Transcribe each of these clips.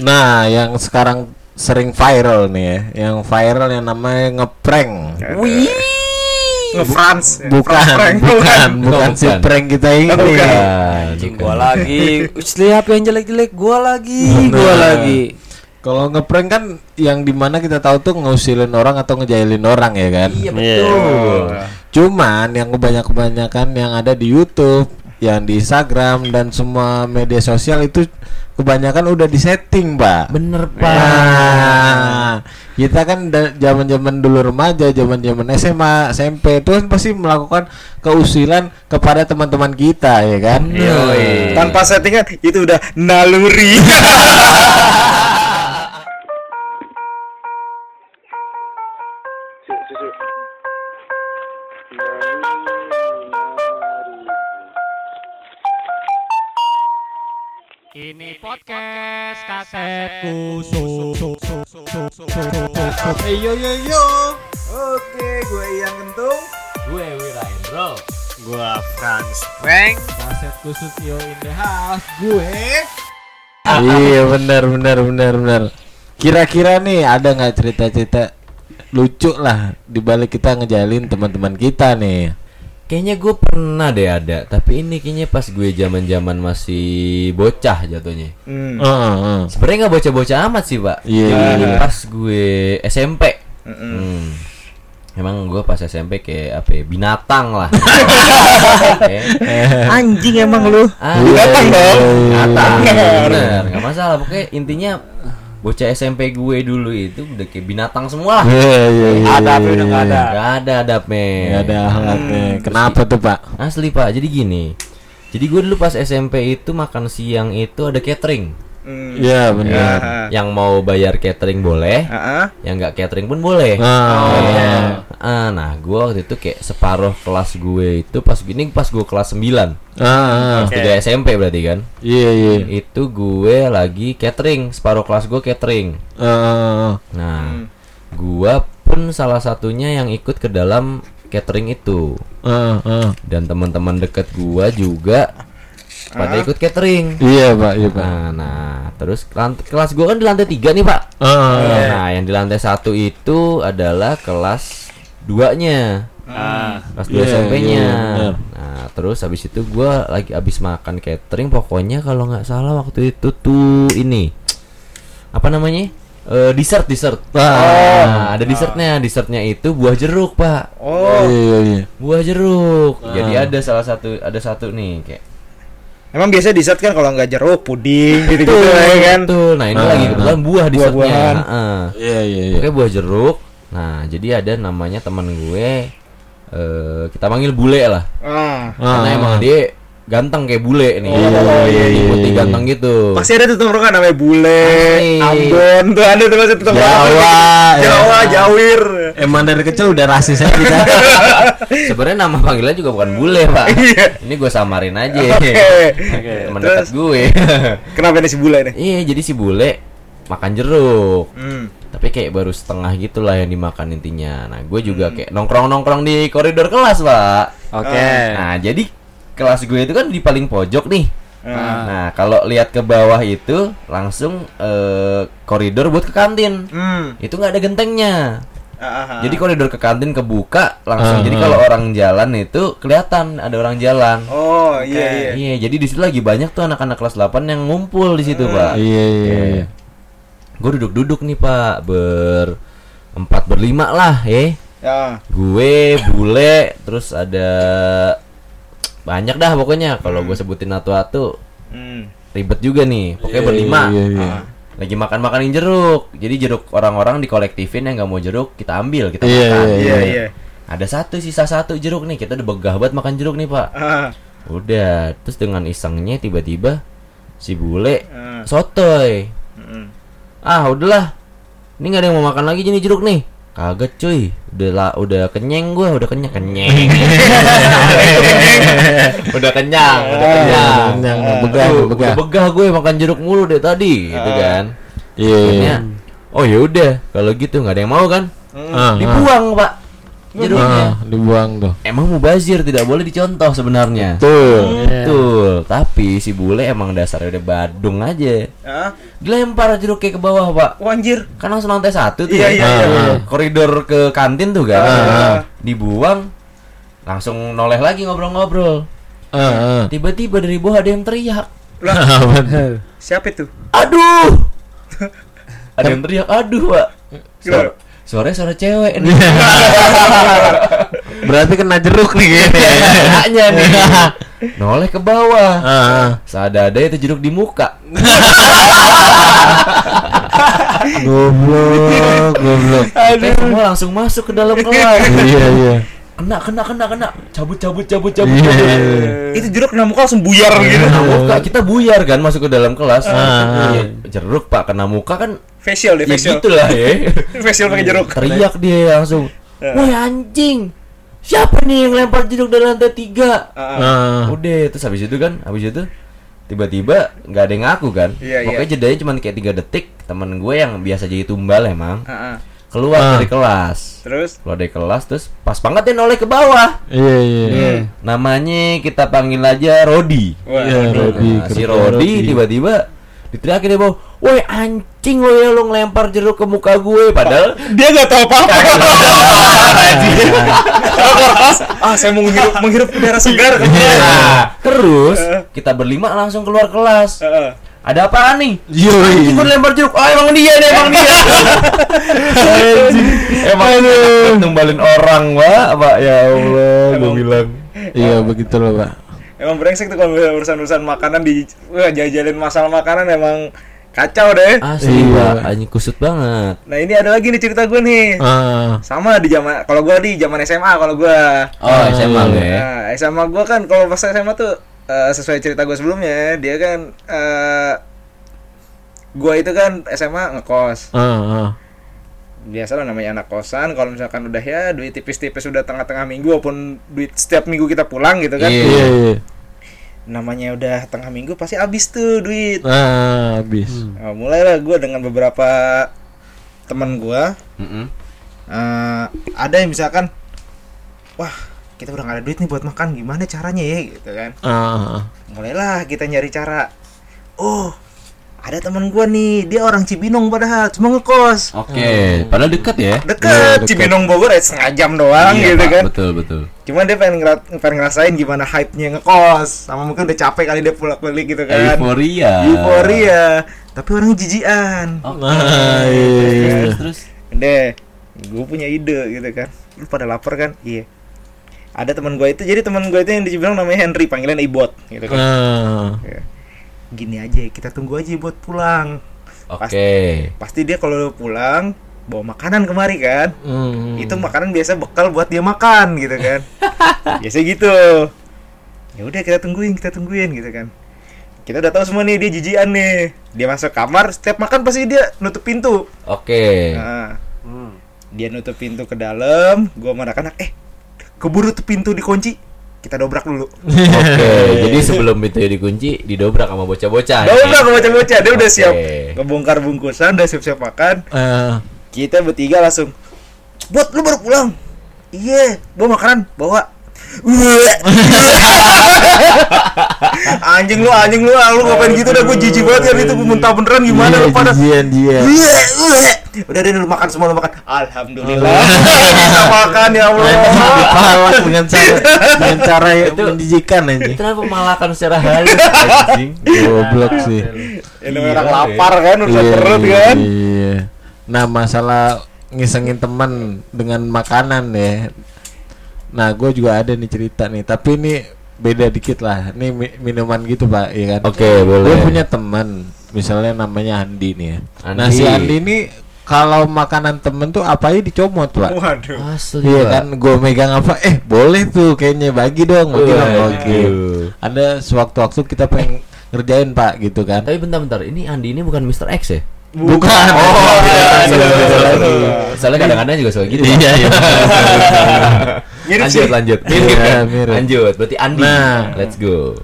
Nah, yang sekarang sering viral nih ya, yang viral yang namanya ngeprank. Wih. Nge-France. Bukan, bukan, bukan, bukan si prank kita ini. bukan. Anjing gua lagi. Lihat yang jelek-jelek gua lagi, gua lagi. Kalau ngeprank kan yang di mana kita tahu tuh ngusilin orang atau ngejailin orang ya kan. Iya betul. Cuman yang kebanyakan-kebanyakan yang ada di YouTube, yang di Instagram dan semua media sosial itu kebanyakan udah disetting, Pak. Bener pak. Nah, kita kan da- zaman-zaman dulu remaja, zaman-zaman SMA, SMP itu kan pasti melakukan keusilan kepada teman-teman kita ya kan. Yoi. Tanpa settingan itu udah naluri. podcast kaset kusuk. Hey yo yo yo. Oke, gue yang kentung. Gue Wira Indro. Gua Franz Frank. Kaset kusuk yo in the house. Gue iya, benar benar benar benar. Kira-kira nih ada nggak cerita-cerita lucu lah di balik kita ngejalin teman-teman kita nih. Kayaknya gue pernah deh ada, tapi ini kayaknya pas gue zaman-zaman masih bocah jatuhnya. Hmm. Heeh, heeh. Sebenarnya nggak bocah-bocah amat sih pak. Iya, Jadi iya. pas gue SMP. Hmm. Emang gue pas SMP kayak apa ya, binatang lah. Anjing emang lu. ah, Binatang dong. Binatang. Bener. Nggak masalah. Pokoknya intinya bocah SMP gue dulu itu udah kayak binatang semua lah. Iya, iya, iya. Adabnya udah nggak ada. Gak ada adabnya. Nggak ada akhlaknya. Kenapa tuh, Pak? Asli pak, jadi gini. Jadi gue dulu pas SMP itu makan siang itu ada catering. Hmm. Iya, benar. Yang mau bayar catering boleh, Heeh. yang nggak catering pun boleh. Ah, Ah, nah gue waktu itu kayak separuh kelas gue itu pas gini pas gue kelas 9 ah, tiga SMP berarti kan Iya, iya. Itu gue lagi catering Separuh kelas gue catering ah. Nah Gua pun salah satunya yang ikut ke dalam catering itu Ah, ah. Dan teman-teman deket gua juga Pada ikut catering Iya, Pak, iya, Pak. Nah, nah terus kelas gua kan di lantai tiga nih pak Ah, ah, ah. Nah yang di lantai satu itu adalah kelas duanya kelas 2 Iya, SMP-nya. iya, benar. nah, terus habis itu gua lagi habis makan catering pokoknya kalau nggak salah waktu itu tuh ini apa namanya? Eh dessert dessert. Nah, ada dessertnya. Dessertnya itu buah jeruk, Pak. Oh, Iya, iya, iya. Buah jeruk. Jadi Ah. ada salah satu ada satu nih kayak emang biasa dessert kan kalau nggak jeruk puding gitu gitu Betul, ya kan. betul. Nah, ini Ah. lagi kebetulan buah dessertnya. Heeh. Iya, iya, iya. Oke buah jeruk. Nah jadi ada namanya teman gue. eh kita panggil bule lah. Ah. Karena Ah. emang dia ganteng kayak bule nih. Oh, iya, iya, Putih iya. ganteng gitu. Pasti ada tuh tongkrongan namanya bule, Asli. Ambon tuh ada tuh pasti tuh tongkrongan. Jawa, ya. Jawa, Jawir. Emang dari kecil udah rasis aja kita. Sebenarnya nama panggilannya juga bukan bule pak. Ini gue samarin aja. Oke. Teman Terus? dekat gue. Kenapa nih si bule nih? iya jadi si bule makan jeruk. Hmm. Tapi kayak baru setengah gitulah yang dimakan intinya. Nah gue juga kayak nongkrong-nongkrong di koridor kelas pak. Oke. Nah jadi kelas gue itu kan di paling pojok nih. Ah. Nah kalau lihat ke bawah itu langsung eh, koridor buat ke kantin. Hmm. Itu nggak ada gentengnya. Ah, ah, Jadi koridor ke kantin kebuka langsung. Ah, jadi kalau orang jalan itu kelihatan ada orang jalan. Oh iya iya. Iya, jadi di situ lagi banyak tuh anak-anak kelas 8 yang ngumpul di situ, Pak. Iya, iya, iya. Gue duduk-duduk nih, Pak, ber empat berlima lah, eh. Ya. Gue, bule, terus ada banyak dah pokoknya. Kalau gue sebutin satu-satu Hmm. ribet juga nih. Pokoknya Iya, berlima. iya, iya. Ah. Lagi makan-makanin jeruk. Jadi jeruk orang-orang dikolektifin yang nggak mau jeruk kita ambil, kita Iya, makan. Iya iya. Ada satu sisa satu jeruk nih. Kita udah begah banget makan jeruk nih, Pak. Ah. Udah, terus dengan isengnya tiba-tiba si bule Ah. sotoy. Hmm. Ah, udahlah. Ini nggak ada yang mau makan lagi jenis jeruk nih. Kagak cuy, udah lah, udah kenyang gua, udah kenyang, kenyang. udah kenyang, udah kenyang. Kenyang, begah, begah. Udah begah gue makan jeruk mulu deh tadi, gitu kan. Iya, iya. Akhirnya, oh ya udah, kalau gitu nggak ada yang mau kan? Ah, ah. Dibuang pak. Jeruknya. Ah, dibuang tuh. Emang mubazir tidak boleh dicontoh sebenarnya. Tuh. Betul. Tapi si bule emang dasarnya udah badung aja. Hah? Dilempar jeruknya ke bawah, Pak. Oh, anjir. Kan langsung lantai satu tuh Iya, ya. iya, iya, Koridor ke kantin tuh kan. Ah. Dibuang langsung noleh lagi ngobrol-ngobrol. Ah, ah. Tiba-tiba dari bawah ada yang teriak. Lah, siapa itu? Aduh. ada yang teriak, aduh, Pak. Suara? Suaranya suara cewek nih. Berarti kena jeruk nih kayaknya. Kayaknya nih. Noleh ke bawah. Ah, ah. Sadada itu jeruk di muka. Goblok, goblok. Kita semua langsung masuk ke dalam kelas. Iya, iya. Kena, kena, kena, kena. Cabut, cabut, cabut, cabut, Iya, cabut. iya. Itu jeruk kena muka langsung buyar gitu. Kena muka, kita buyar kan masuk ke dalam kelas. Ah. Iya, jeruk pak kena muka kan. Facial deh, Ya facial. gitu lah ya. facial pakai jeruk. Teriak dia langsung. Eh. Woi anjing, siapa nih yang lempar jeruk dari lantai tiga? Ah. Udah, terus habis itu kan, habis itu tiba-tiba nggak ada yang ngaku kan? Iya, iya. Pokoknya jedanya cuma kayak tiga detik. Temen gue yang biasa jadi tumbal emang Ah, ah. Keluar Ah. dari kelas. Terus Keluar dari kelas terus pas banget dia noleh ke bawah. Iya, iya. Namanya kita panggil aja Rodi. Wah, Iya, Rodi. Nah, si Rodi tiba-tiba diteriakin dia bawah, "Woi anjing lo ya lo ngelempar jeruk ke muka gue." Padahal dia nggak tahu apa-apa. Kalau kelas, ah saya mau menghirup, menghirup udara segar kan. Nah, terus Eh. kita berlima langsung keluar kelas. Ada apaan nih? Yoi. Gue lempar jeruk. Oh, emang dia nih, emang dia. emang numbalin orang, Pak. Pak ya Allah, gue Emang. bilang. Iya, begitu loh, Pak. Emang brengsek tuh kalau urusan-urusan makanan di wah jajalin masalah makanan emang kacau deh. Asli, Iya. Pak. Anjing kusut banget. Nah ini ada lagi nih cerita gue nih. Ah. Sama di zaman kalau gue di zaman SMA kalau gue. Oh, SMA lo ya. Nah, SMA gue kan kalau pas SMA tuh eh, sesuai cerita gue sebelumnya dia kan eh gue itu kan SMA ngekos. Ah, ah. biasa lah namanya anak kosan kalau misalkan udah ya duit tipis-tipis udah tengah-tengah minggu walaupun duit setiap minggu kita pulang gitu kan Iya. Iya, iya. namanya udah tengah minggu pasti habis tuh duit Ah, habis. nah, mulailah gue dengan beberapa teman gue Mm-mm. eh, ada yang misalkan wah kita udah gak ada duit nih buat makan gimana caranya ya gitu kan ah. mulailah kita nyari cara oh ada teman gue nih dia orang Cibinong padahal cuma ngekos Oke, padahal dekat ya. deket, Iya, deket. Cibinong Bogor ya setengah jam doang Iya, gitu Pak, kan Betul, betul. Cuman dia pengen, ngera- pengen ngerasain gimana hype-nya ngekos Sama mungkin udah capek kali dia pulang balik gitu kan Euforia. Euforia Tapi orang jijian Oke. Iya. Terus, terus. Deh, gue punya ide gitu kan Lu pada lapar kan? Iya Ada teman gue itu, jadi teman gue itu yang dibilang namanya Henry, panggilan Ibot gitu kan. Ya. Gini aja, kita tunggu aja Ibot pulang Oke. Pasti dia kalau pulang bawa makanan kemari kan Hmm. itu makanan biasa bekal buat dia makan gitu kan biasa gitu ya udah kita tungguin kita tungguin gitu kan kita udah tahu semua nih dia jijian nih dia masuk kamar setiap makan pasti dia nutup pintu Oke. nah dia nutup pintu ke dalam gua sama anak-anak eh keburu tuh pintu dikunci kita dobrak dulu. Oke, jadi sebelum pintunya dikunci, didobrak sama bocah-bocah. dobrak ke bocah-bocah dia udah siap. Ngebongkar bungkusan udah siap-siap makan. Ah. kita bertiga langsung buat lu baru pulang? Iya bawa makanan bawa anjing lu anjing lu lu ngapain gitu dah gue jijik banget kan itu muntah beneran gimana Iya, lu pada jijian dia. udah deh lu makan semua lu makan alhamdulillah bisa makan ya Allah Dipalak dengan cara dengan cara yang Itu- menjijikan anjing. Itu kenapa malakan secara halus anjing? Goblok sih. ini orang Iya, lapar kan urusan Iya, perut kan Iya. Nah, masalah ngisengin teman dengan makanan ya. Nah, gue juga ada nih cerita nih, tapi ini beda dikit lah. Ini mi- minuman gitu, Pak, ya kan? Oke, boleh. Gue punya teman, misalnya namanya Andi nih ya. Nah, Andi. si Andi ini kalau makanan temen tuh apa aja dicomot, Pak. waduh Asli. Iya kan, gue megang apa? Eh, boleh tuh, kayaknya bagi dong. Waduh. Oke. Ada sewaktu-waktu kita pengen ngerjain Pak, gitu kan? Tapi bentar-bentar, ini Andi ini bukan Mr. X ya? Bukan. Oh, iya, iya, beda iya, lagi. iya. Soalnya kadang-kadang juga suka gitu. Iya, iya. Mirip lanjut, sih. lanjut. Iya, mirip. Lanjut. Berarti Andi. Nah. Let's go.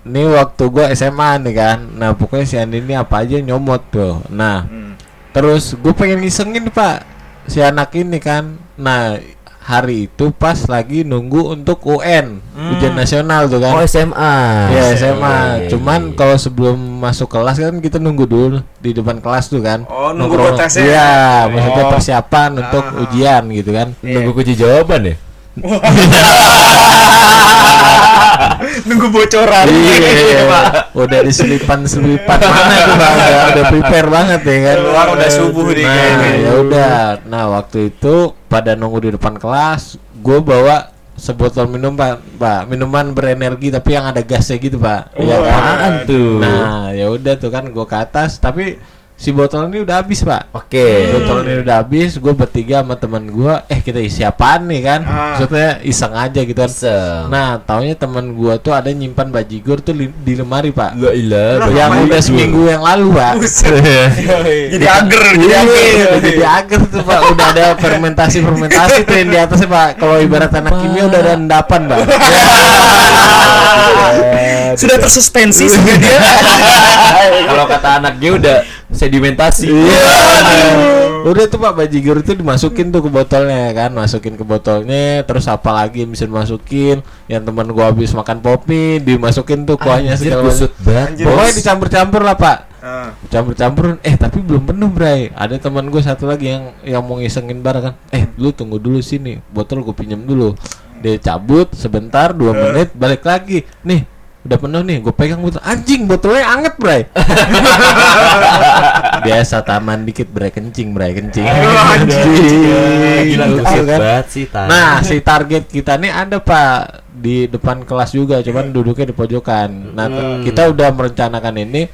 Ini waktu gua SMA nih kan. Nah, pokoknya si Andi ini apa aja nyomot tuh. Nah, Hmm. terus gue pengen ngisengin, Pak. Si anak ini kan. Nah, hari itu pas lagi nunggu untuk UN ujian nasional tuh kan Oh SMA. Ya Iya, SMA. iya, Cuman iya. kalau sebelum masuk kelas kan kita nunggu dulu di depan kelas tuh kan. Oh, nunggu buat tesnya. Iya, maksudnya Oh. persiapan untuk Ah. ujian gitu kan. nunggu kunci jawaban ya. Nunggu bocoran. Iya, udah diselipan-selipan mana tuh Bang? Udah, udah prepare banget ya kan. Keluar udah subuh nih Nah, kayaknya. ya udah. Nah, waktu itu pada nunggu di depan kelas, gue bawa sebotol minum pak, pak minuman berenergi tapi yang ada gasnya gitu pak. Iya kan? Tuh? Nah, ya udah tuh kan gue ke atas, tapi si botol ini udah habis pak. Oke. Botol ini udah habis, gue bertiga sama teman gue, eh kita isi apaan nih kan? Ah. Maksudnya iseng aja gitu kan. Iseng. Nah, taunya teman gue tuh ada nyimpan bajigur tuh li- di lemari pak. La ilah. yang udah seminggu yang lalu pak. Jadi ager, jadi Iya, ager. jadi agar tuh pak udah ada fermentasi fermentasi tuh yang di atasnya pak kalau ibarat anak kimia udah ada endapan pak Sudah tersuspensi sudah dia. Kalau kata anaknya udah sedimentasi. Iya. udah tuh pak bajigur itu dimasukin tuh ke botolnya kan? Masukin ke botolnya terus apa lagi bisa dimasukin? Yang teman gua habis makan popi dimasukin tuh kuahnya Anjir, segala macam. kusut banget. Anjir. pokoknya dicampur-campur lah pak. Ah. campur-campur eh tapi belum penuh bray. Ada teman gue satu lagi yang yang mau ngisengin barang kan. Eh lu tunggu dulu sini. Botol gue pinjam dulu. Dia cabut sebentar dua menit balik lagi. Nih udah penuh nih gue pegang botol anjing botolnya anget bray biasa taman dikit bray kencing bray kencing Gila kusut kan. banget sih Tan. Nah, si target kita nih ada Pak di depan kelas juga, cuman duduknya di pojokan. Nah, te- kita udah merencanakan ini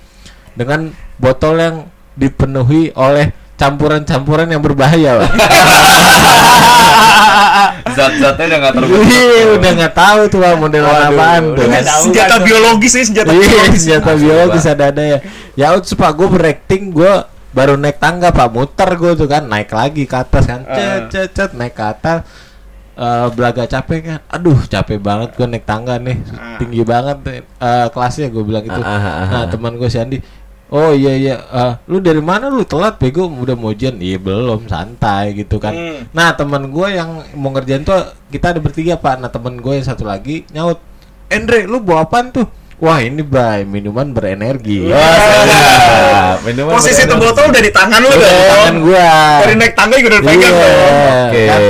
dengan botol yang dipenuhi oleh campuran-campuran yang berbahaya. zat-zatnya udah nggak terbentuk. Iya, udah nggak tahu tuh modelan Waduh, apaan tuh. Senjata biologis nih, senjata Iya, biologis. senjata Asli, biologis Pak. ada ada ya. Ya udah Pak, gue berakting gue baru naik tangga Pak, muter gue tuh kan, naik lagi ke atas kan, cet Ah. cet cet naik ke atas. Eh, belaga capek kan, aduh capek banget gue naik tangga nih, Ah. tinggi banget eh, kelasnya gue bilang gitu. Ah, ah, ah, Nah ah. teman gue si Andi, oh iya iya, eh, lu dari mana lu telat bego udah mau ujian, iya belum santai gitu kan. Hmm. Nah teman gue yang mau ngerjain tuh kita ada bertiga pak. Nah teman gue yang satu lagi nyaut, Andre lu bawa apaan tuh? Wah ini bay minuman berenergi. Wah, sedap. Minuman Posisi itu botol udah di tangan lu Udah di tangan gua. Dari naik tangga juga udah pegang Iya. dong. Oke. Kan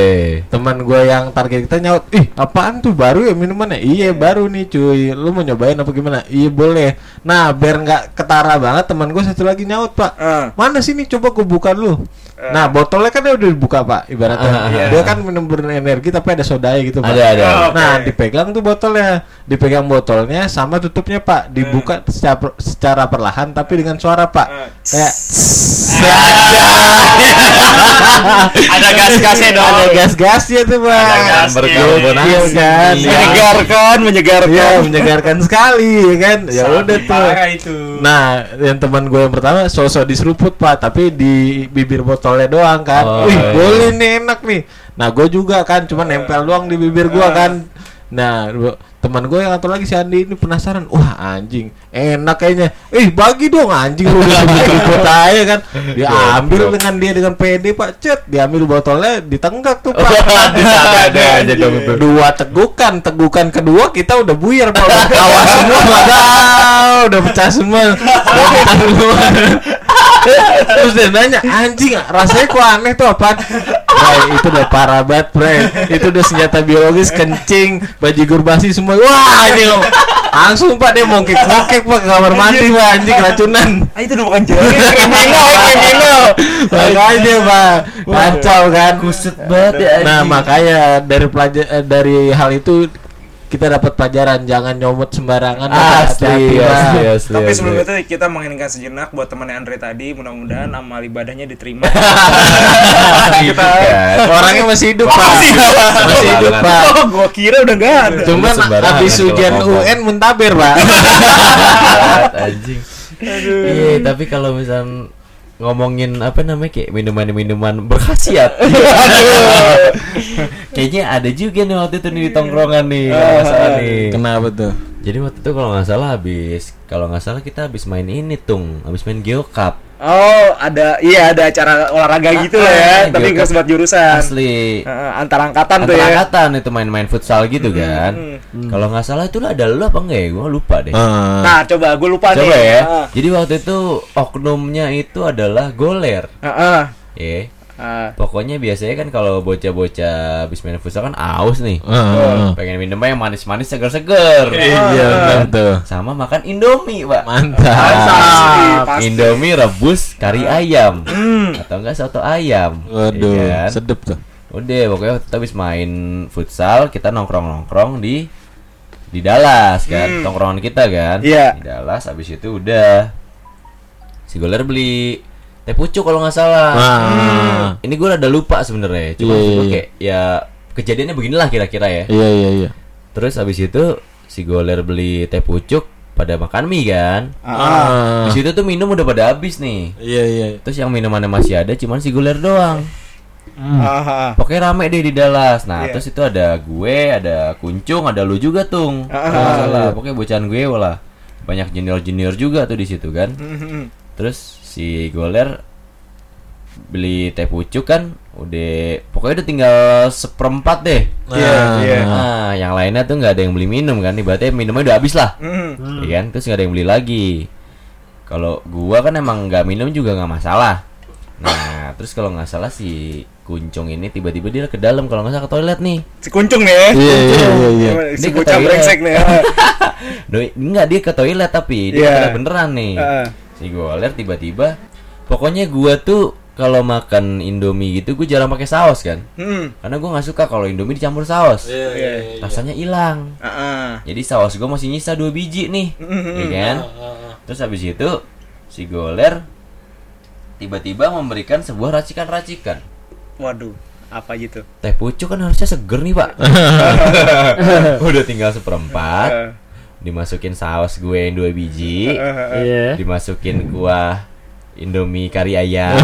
Teman gue yang target kita nyaut, ih apaan tuh baru ya minumannya? Iya baru nih cuy. Lu mau nyobain apa gimana? Iya boleh. Nah biar nggak ketara banget teman gue satu lagi nyaut pak. Ah. Mana sini coba gue buka dulu. Nah botolnya kan udah dibuka pak ibaratnya. Ah, iya. Dia kan minum berenergi tapi ada sodanya gitu pak. Ada ada. Oh. Nah, Oke. dipegang tuh botolnya, dipegang botolnya sama tutupnya Pak, dibuka secara, secara perlahan tapi dengan suara Pak, Eh. kayak Ada gas-gasnya dong. ada gas-gasnya tuh Pak. Berkarbonasi. Iya kan? Iya. Menyegarkan, menyegarkan. Iya, menyegarkan sekali ya kan. Ya udah tuh. Itu. Nah, yang teman gue yang pertama sosok diseruput Pak, tapi di bibir botolnya doang kan. Oh, Wih, iya. boleh nih enak nih. Nah, gue juga kan cuma nempel doang di bibir gua kan. Nah, teman gue yang satu lagi si Andi ini penasaran. Wah, anjing, enak kayaknya. Eh, bagi dong anjing lu seruput aja kan. Dia ambil dengan dia dengan PD Pak, cet, diambil botolnya ditenggak tuh Pak. Ada ada aja dong itu. Dua tegukan, tegukan kedua kita udah buyar Pak. Semua, udah pecah semua. Udah pecah semua. Terus dia nanya, anjing rasanya kok aneh tuh apa? Bray, itu udah parah banget, Bray. Itu udah senjata biologis, kencing, bajigur basi semua. Wah, ini loh. Langsung Pak dia mongkek-mongkek Pak ke kamar mandi Pak anjing racunan. Ah itu udah bukan jalan. Kriminal, kriminal. Makanya Pak, kacau kan. Kusut banget ya. Nah, anjing. makanya dari pelajar eh, dari hal itu kita dapat pelajaran jangan nyomot sembarangan. asli Pak. asli asli. Tapi asli. sebelum itu kita menginginkan sejenak buat teman Andre tadi, mudah-mudahan amal ibadahnya diterima. Gitu kan. Orangnya masih hidup, Pak. masih hidup. Masih hidup, Pak. oh, gua kira udah enggak ada. Cuman habis ujian. UN muntaber, Pak. anjing. Iya, tapi kalau misal ngomongin apa namanya kayak minuman-minuman berkhasiat. Kayaknya ada juga nih waktu itu nih di tongkrongan nih, kalau nggak salah nih. Kenapa tuh? Jadi waktu itu kalau nggak salah habis kalau nggak salah kita habis main ini tung, habis main geocup. Oh, ada iya ada acara olahraga gitu lah ya, ah, tapi gitu. nggak sebat jurusan. Asli. Heeh, antar angkatan tuh Antar ya. angkatan itu main-main futsal gitu kan. hmm. Kalau nggak salah itu ada lu apa enggak ya? Gua lupa deh. Ah. Nah, coba gue lupa Coba nih. ya. Heeh. Jadi waktu itu oknumnya itu adalah goler. Heeh. Ya. Ah. Pokoknya biasanya kan kalau bocah-bocah habis main futsal kan aus nih. Ah. Pengen minumnya yang manis-manis seger-seger. Iya benar tuh. Sama makan Indomie, Pak. Mantap. Pasti, pasti. Indomie rebus kari ayam. Hmm. Atau enggak soto ayam. Waduh, Iya kan? sedep tuh. Udah pokoknya kita habis main futsal, kita nongkrong-nongkrong di di Dallas kan, Hmm. tongkrongan kita kan. Iya. Di Dallas habis itu udah si Goler beli teh pucuk kalau nggak salah. Ah. Ini gue rada lupa sebenarnya. Cuma gua iya. kayak ya kejadiannya beginilah kira-kira ya. Iya iya iya. Terus habis itu si Goler beli teh pucuk pada makan mie kan. Ah. Di situ tuh minum udah pada habis nih. Iya iya. Terus yang minumannya masih ada cuman si Goler doang. Ah. Pokoknya rame deh di Dallas. Nah, Iya. terus itu ada gue, ada Kuncung, ada lu juga, Tung. Ah, Kalau ah, salah. iya. Pokoknya bocahan gue lah. Banyak junior-junior juga tuh di situ kan. Hmm. Terus si Goler beli teh pucuk kan udah pokoknya udah tinggal seperempat deh. Iya, iya. Nah, yang lainnya tuh nggak ada yang beli minum kan. Ibaratnya minumnya udah habis lah. Hmm. Iya kan? Terus nggak ada yang beli lagi. Kalau gua kan emang nggak minum juga nggak masalah. Nah, terus kalau nggak salah si Kuncung ini tiba-tiba dia ke dalam kalau nggak salah ke toilet nih. Si kuncung nih ya. Iya iya iya iya. Si Dia ke bocah toilet. brengsek nih. Ah. Doi, enggak dia ke toilet tapi dia Iya. ke beneran nih. Ah. Si Goler tiba-tiba pokoknya gua tuh kalau makan Indomie gitu gue jarang pakai saus kan. Hmm. Karena gua nggak suka kalau Indomie dicampur saus. Iya iya. iya. Rasanya hilang. Ah, ah. Jadi saus gua masih nyisa dua biji nih. Mhm. Iya kan? Terus habis itu si Goler tiba-tiba memberikan sebuah racikan-racikan. Waduh, apa gitu? Teh pucuk kan harusnya seger nih, Pak. Udah tinggal seperempat. Dimasukin saus gue yang dua biji. Ah, ah, ah. Iya. Dimasukin kuah Indomie kari ayam.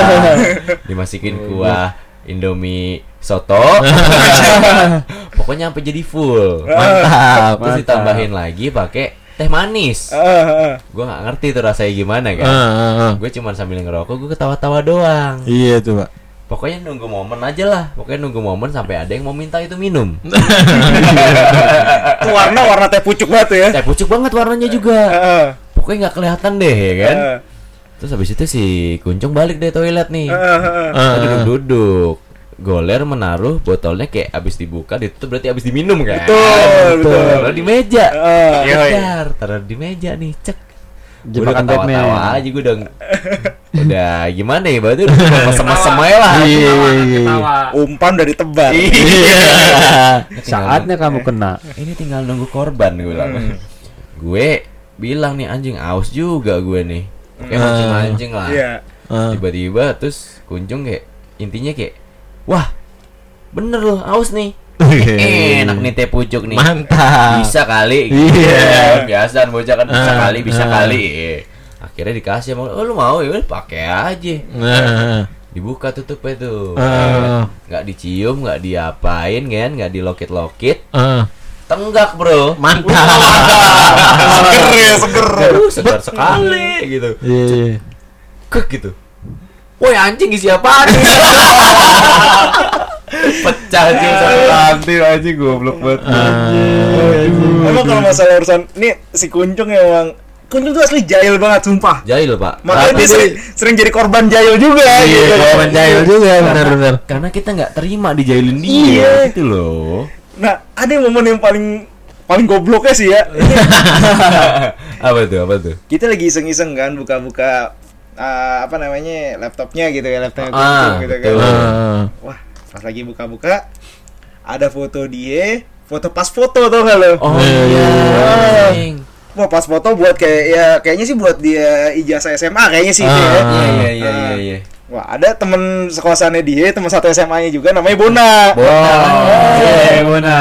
Dimasukin kuah Indomie soto. Pokoknya sampai jadi full. Mantap. Terus ditambahin lagi pakai teh manis. Ah, ah, ah. Gue nggak ngerti tuh rasanya gimana kan. Gue cuman sambil ngerokok, gue ketawa-tawa doang. Iya tuh pak. Pokoknya nunggu momen aja lah. Pokoknya nunggu momen sampai ada yang mau minta itu minum. Itu warna warna teh pucuk banget ya. Teh pucuk banget warnanya juga. Pokoknya nggak kelihatan deh ya kan. Terus habis itu si Kuncung balik deh toilet nih. Kita duduk-duduk. Goler menaruh botolnya kayak abis dibuka, ditutup berarti abis diminum kan? Betul, betul. Taruh di meja. Kejar, taruh di meja nih, cek. Gue udah Jebakan Batman. aja gue udah udah gimana ya berarti udah mesem-mesem aja lah. Iya iya iya. Umpan dari tebal. Iya. Saatnya kamu kena. Ini tinggal nunggu korban gue bilang. gue bilang nih anjing aus juga gue nih. Kayak Ah. mancing-mancing lah. Iya. Ah. Tiba-tiba terus kunjung kayak intinya kayak wah bener loh aus nih. Enak nih teh pucuk nih. Mantap. Bisa kali. Iya. Biasa bocah kan bisa Ah, kali, bisa ah. kali. Akhirnya dikasih sama oh, lu mau ya pakai aja. Nah. Dibuka tutupnya tuh. Ah. Nggak dicium, nggak diapain kan, nggak dilokit-lokit. Ah. Tenggak, Bro. Mantap. Seger ya, seger. Segar sekali gitu. Iya iya. Kek gitu. Woi anjing isi apaan? Pecah sih satu kantin anjing goblok banget. Emang kalau masalah urusan ini si kuncung emang kuncung tuh asli jahil banget sumpah. Jahil, Pak. Makanya Tapi dia sering, sering jadi korban jahil juga Iya, gitu. kawan jahil juga benar-benar. Karena kita nggak terima dijailin dia Iya. gitu loh. Nah, ada yang momen yang paling paling gobloknya sih ya. apa tuh? Apa tuh? Kita lagi iseng-iseng kan buka-buka uh, apa namanya laptopnya gitu ya laptopnya Ah, kuncung gitu kan. betul. Ah. Wah, pas lagi buka-buka ada foto dia, foto pas foto tau gak lo? Oh Iya. iya. anjing. Wah pas foto buat kayak ya kayaknya sih buat dia ijazah SMA kayaknya sih itu ya. Ah. Iya iya iya iya iya. Wah ada temen sekolasannya dia, temen satu SMA-nya juga namanya Bona. Oh, iya, Bona.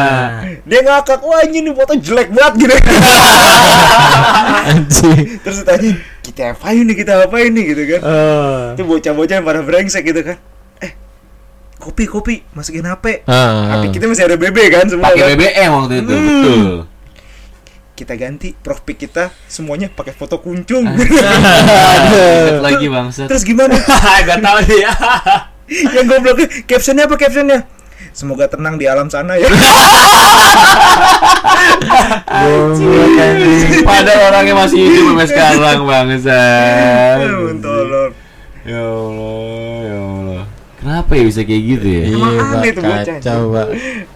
Dia ngakak, wah ini nih foto jelek banget gitu. Anjing. Terus ditanya, kita apain nih, kita apain nih gitu kan. Itu bocah-bocah yang pada brengsek gitu kan. Kopi, kopi, masukin HP. Ah. HP kita masih ada BB kan semua Pakai kan. BBM waktu itu, Hmm. betul. kita ganti profil kita semuanya pakai foto kuncung Ingat lagi bangsat. terus gimana Gak tau dia. yang gobloknya captionnya apa captionnya semoga tenang di alam sana ya Pada orangnya masih hidup sampai sekarang bangsat. Tolong. Ya Allah, ya Allah. Kenapa ya bisa kayak gitu ya? Emang Iya, Pak, tuh bocah, kacau, Pak.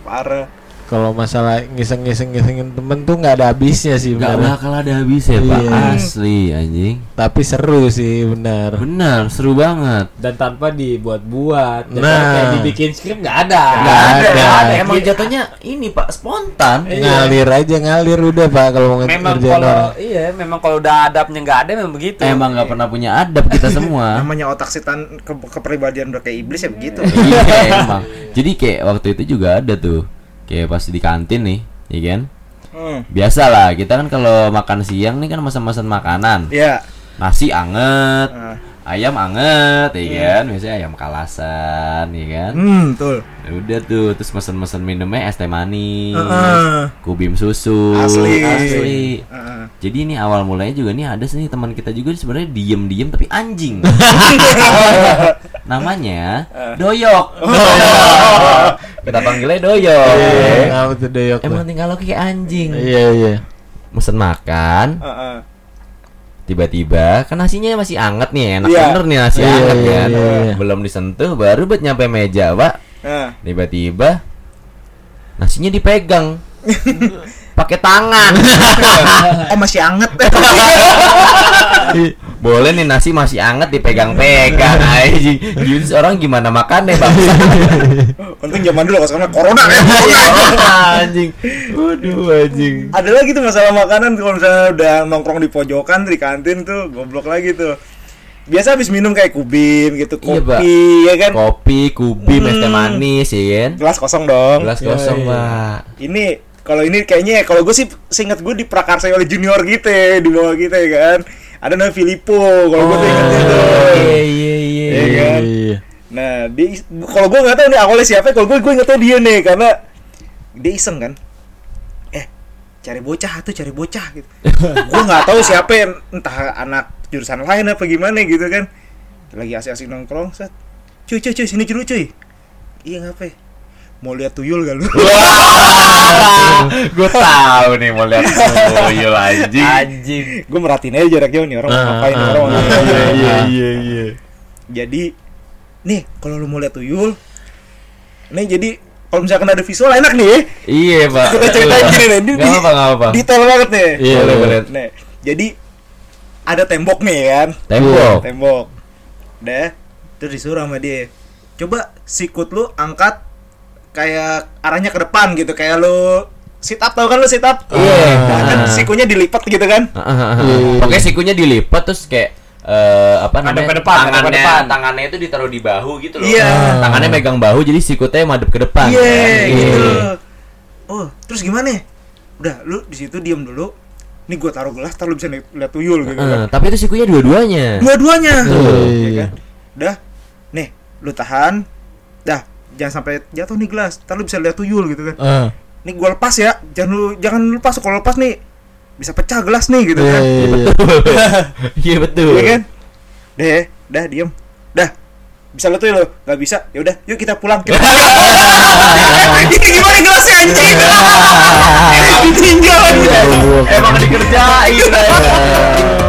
parah Kalau masalah ngiseng-ngiseng ngisengin temen tuh nggak ada habisnya sih Gak benar. bakal ada habisnya pak Iya. Asli anjing Tapi seru sih benar. Benar seru banget Dan tanpa dibuat-buat. Dan Nah. kayak dibikin skrip nggak ada. Nggak ada. Nggak ada. Emang jatuhnya ini pak spontan Iya. Ngalir aja ngalir udah Pak kalau mau Memang ngerjain kalau orang. iya, memang kalau udah adabnya nggak ada memang begitu. Emang gak pernah punya adab kita semua namanya otak setan ke kepribadian udah kayak iblis ya begitu Iya emang Jadi kayak waktu itu juga ada tuh Kayak pas di kantin nih Iya kan hmm. Biasa lah kita kan kalau makan siang nih kan mesen-mesen makanan ya Nasi anget Ah. Ayam anget ya kan Biasanya ayam kalasan ya kan hmm betul Ya Udah tuh terus mesen-mesen minumnya es teh manis Heeh. Kubim susu Asli. Asli. Heeh. Jadi ini awal mulanya juga nih ada sih teman kita juga sebenarnya diem-diem tapi anjing. Namanya Doyok. Kita panggilnya Doyok. Iya, apa tuh doyok? Emang tinggal lo kayak anjing. Iya iya. Mesen makan, Heeh. tiba-tiba kan nasinya masih anget nih, enak Iya. bener nih nasi Iya, anget iya, kan. iya, iya. Belum disentuh baru buat nyampe meja, Pak. Tiba-tiba nasinya dipegang. Pakai tangan. oh masih anget Boleh nih nasi masih anget dipegang-pegang anjing. Gitu orang gimana makannya, Bang? untung zaman dulu sekarang corona ya anjing. Waduh anjing. ada lagi tuh masalah makanan kalau misalnya udah nongkrong di pojokan di kantin tuh goblok lagi tuh biasa habis minum kayak kubim gitu Iya, kopi ya kan Kopi, kubim, es teh Hmm. manis ya kan? gelas kosong dong Gelas Iya, kosong, iya. Pak. ini kalau ini kayaknya kalau gue sih seingat gue diprakarsai oleh junior gitu ya, di bawah kita ya kan. Ada namanya Filippo kalau gue tuh ingetnya tuh. Iya, iya, iya. Iya kan? Iya. nah dia kalau gue nggak tahu nih awalnya siapa kalau gue gue tahu dia nih karena dia iseng kan. Eh cari bocah tuh cari bocah gitu. Gue nggak tahu siapa yang entah anak jurusan lain apa gimana gitu kan. Lagi asik-asik nongkrong set. Cuy cuy cuy sini dulu cuy. Iya ngapain? Mau lihat tuyul gak lu Gue tahu nih mau lihat tuyul anjing. Anjing. gue merhatiin aja jarak jauh nih orang mau Ah, ngapain ah, orang mau ah, ngapain. Iya iya iya. jadi nih kalau lu mau lihat tuyul nih jadi kalau misalkan ada visual enak nih ya Iya, Pak. kita ceritain gini nih di, Gak apa, gak apa. detail banget nih Iya, Boleh, iya. boleh. Nih, jadi ada tembok nih kan Tembok. tembok deh terus disuruh sama dia coba sikut lu angkat kayak arahnya ke depan gitu kayak lu sit up tau kan lu sit up Iya. nah, kan sikunya dilipat gitu kan ah, ah. Iya. Pokoknya sikunya dilipat terus kayak eh apa Madep namanya? ke depan, madep ke tangannya, depan. tangannya itu ditaruh di bahu gitu loh. Iya. Tangannya megang bahu jadi sikutnya madep ke depan. iya kan? gitu oh terus gimana udah lu di situ diem dulu nih gua taruh gelas taruh bisa li- lihat tuyul gitu Eh, kan tapi itu sikunya dua-duanya. dua-duanya ya kan udah nih lu tahan dah jangan sampai jatuh nih gelas ntar lu bisa lihat tuyul gitu kan Ah nih gue lepas ya. Jangan lu jangan lu lepas. Kalau lepas nih bisa pecah gelas nih gitu kan. Iya yeah, iya. betul iya betul. Iya kan? Deh dah diem. Dah. Bisa lo tuh ya lo nggak bisa? Ya udah yuk kita pulang. Kita ini gimana gelasnya anjing? Ditinggal. Iya, iya, Emang dikerjain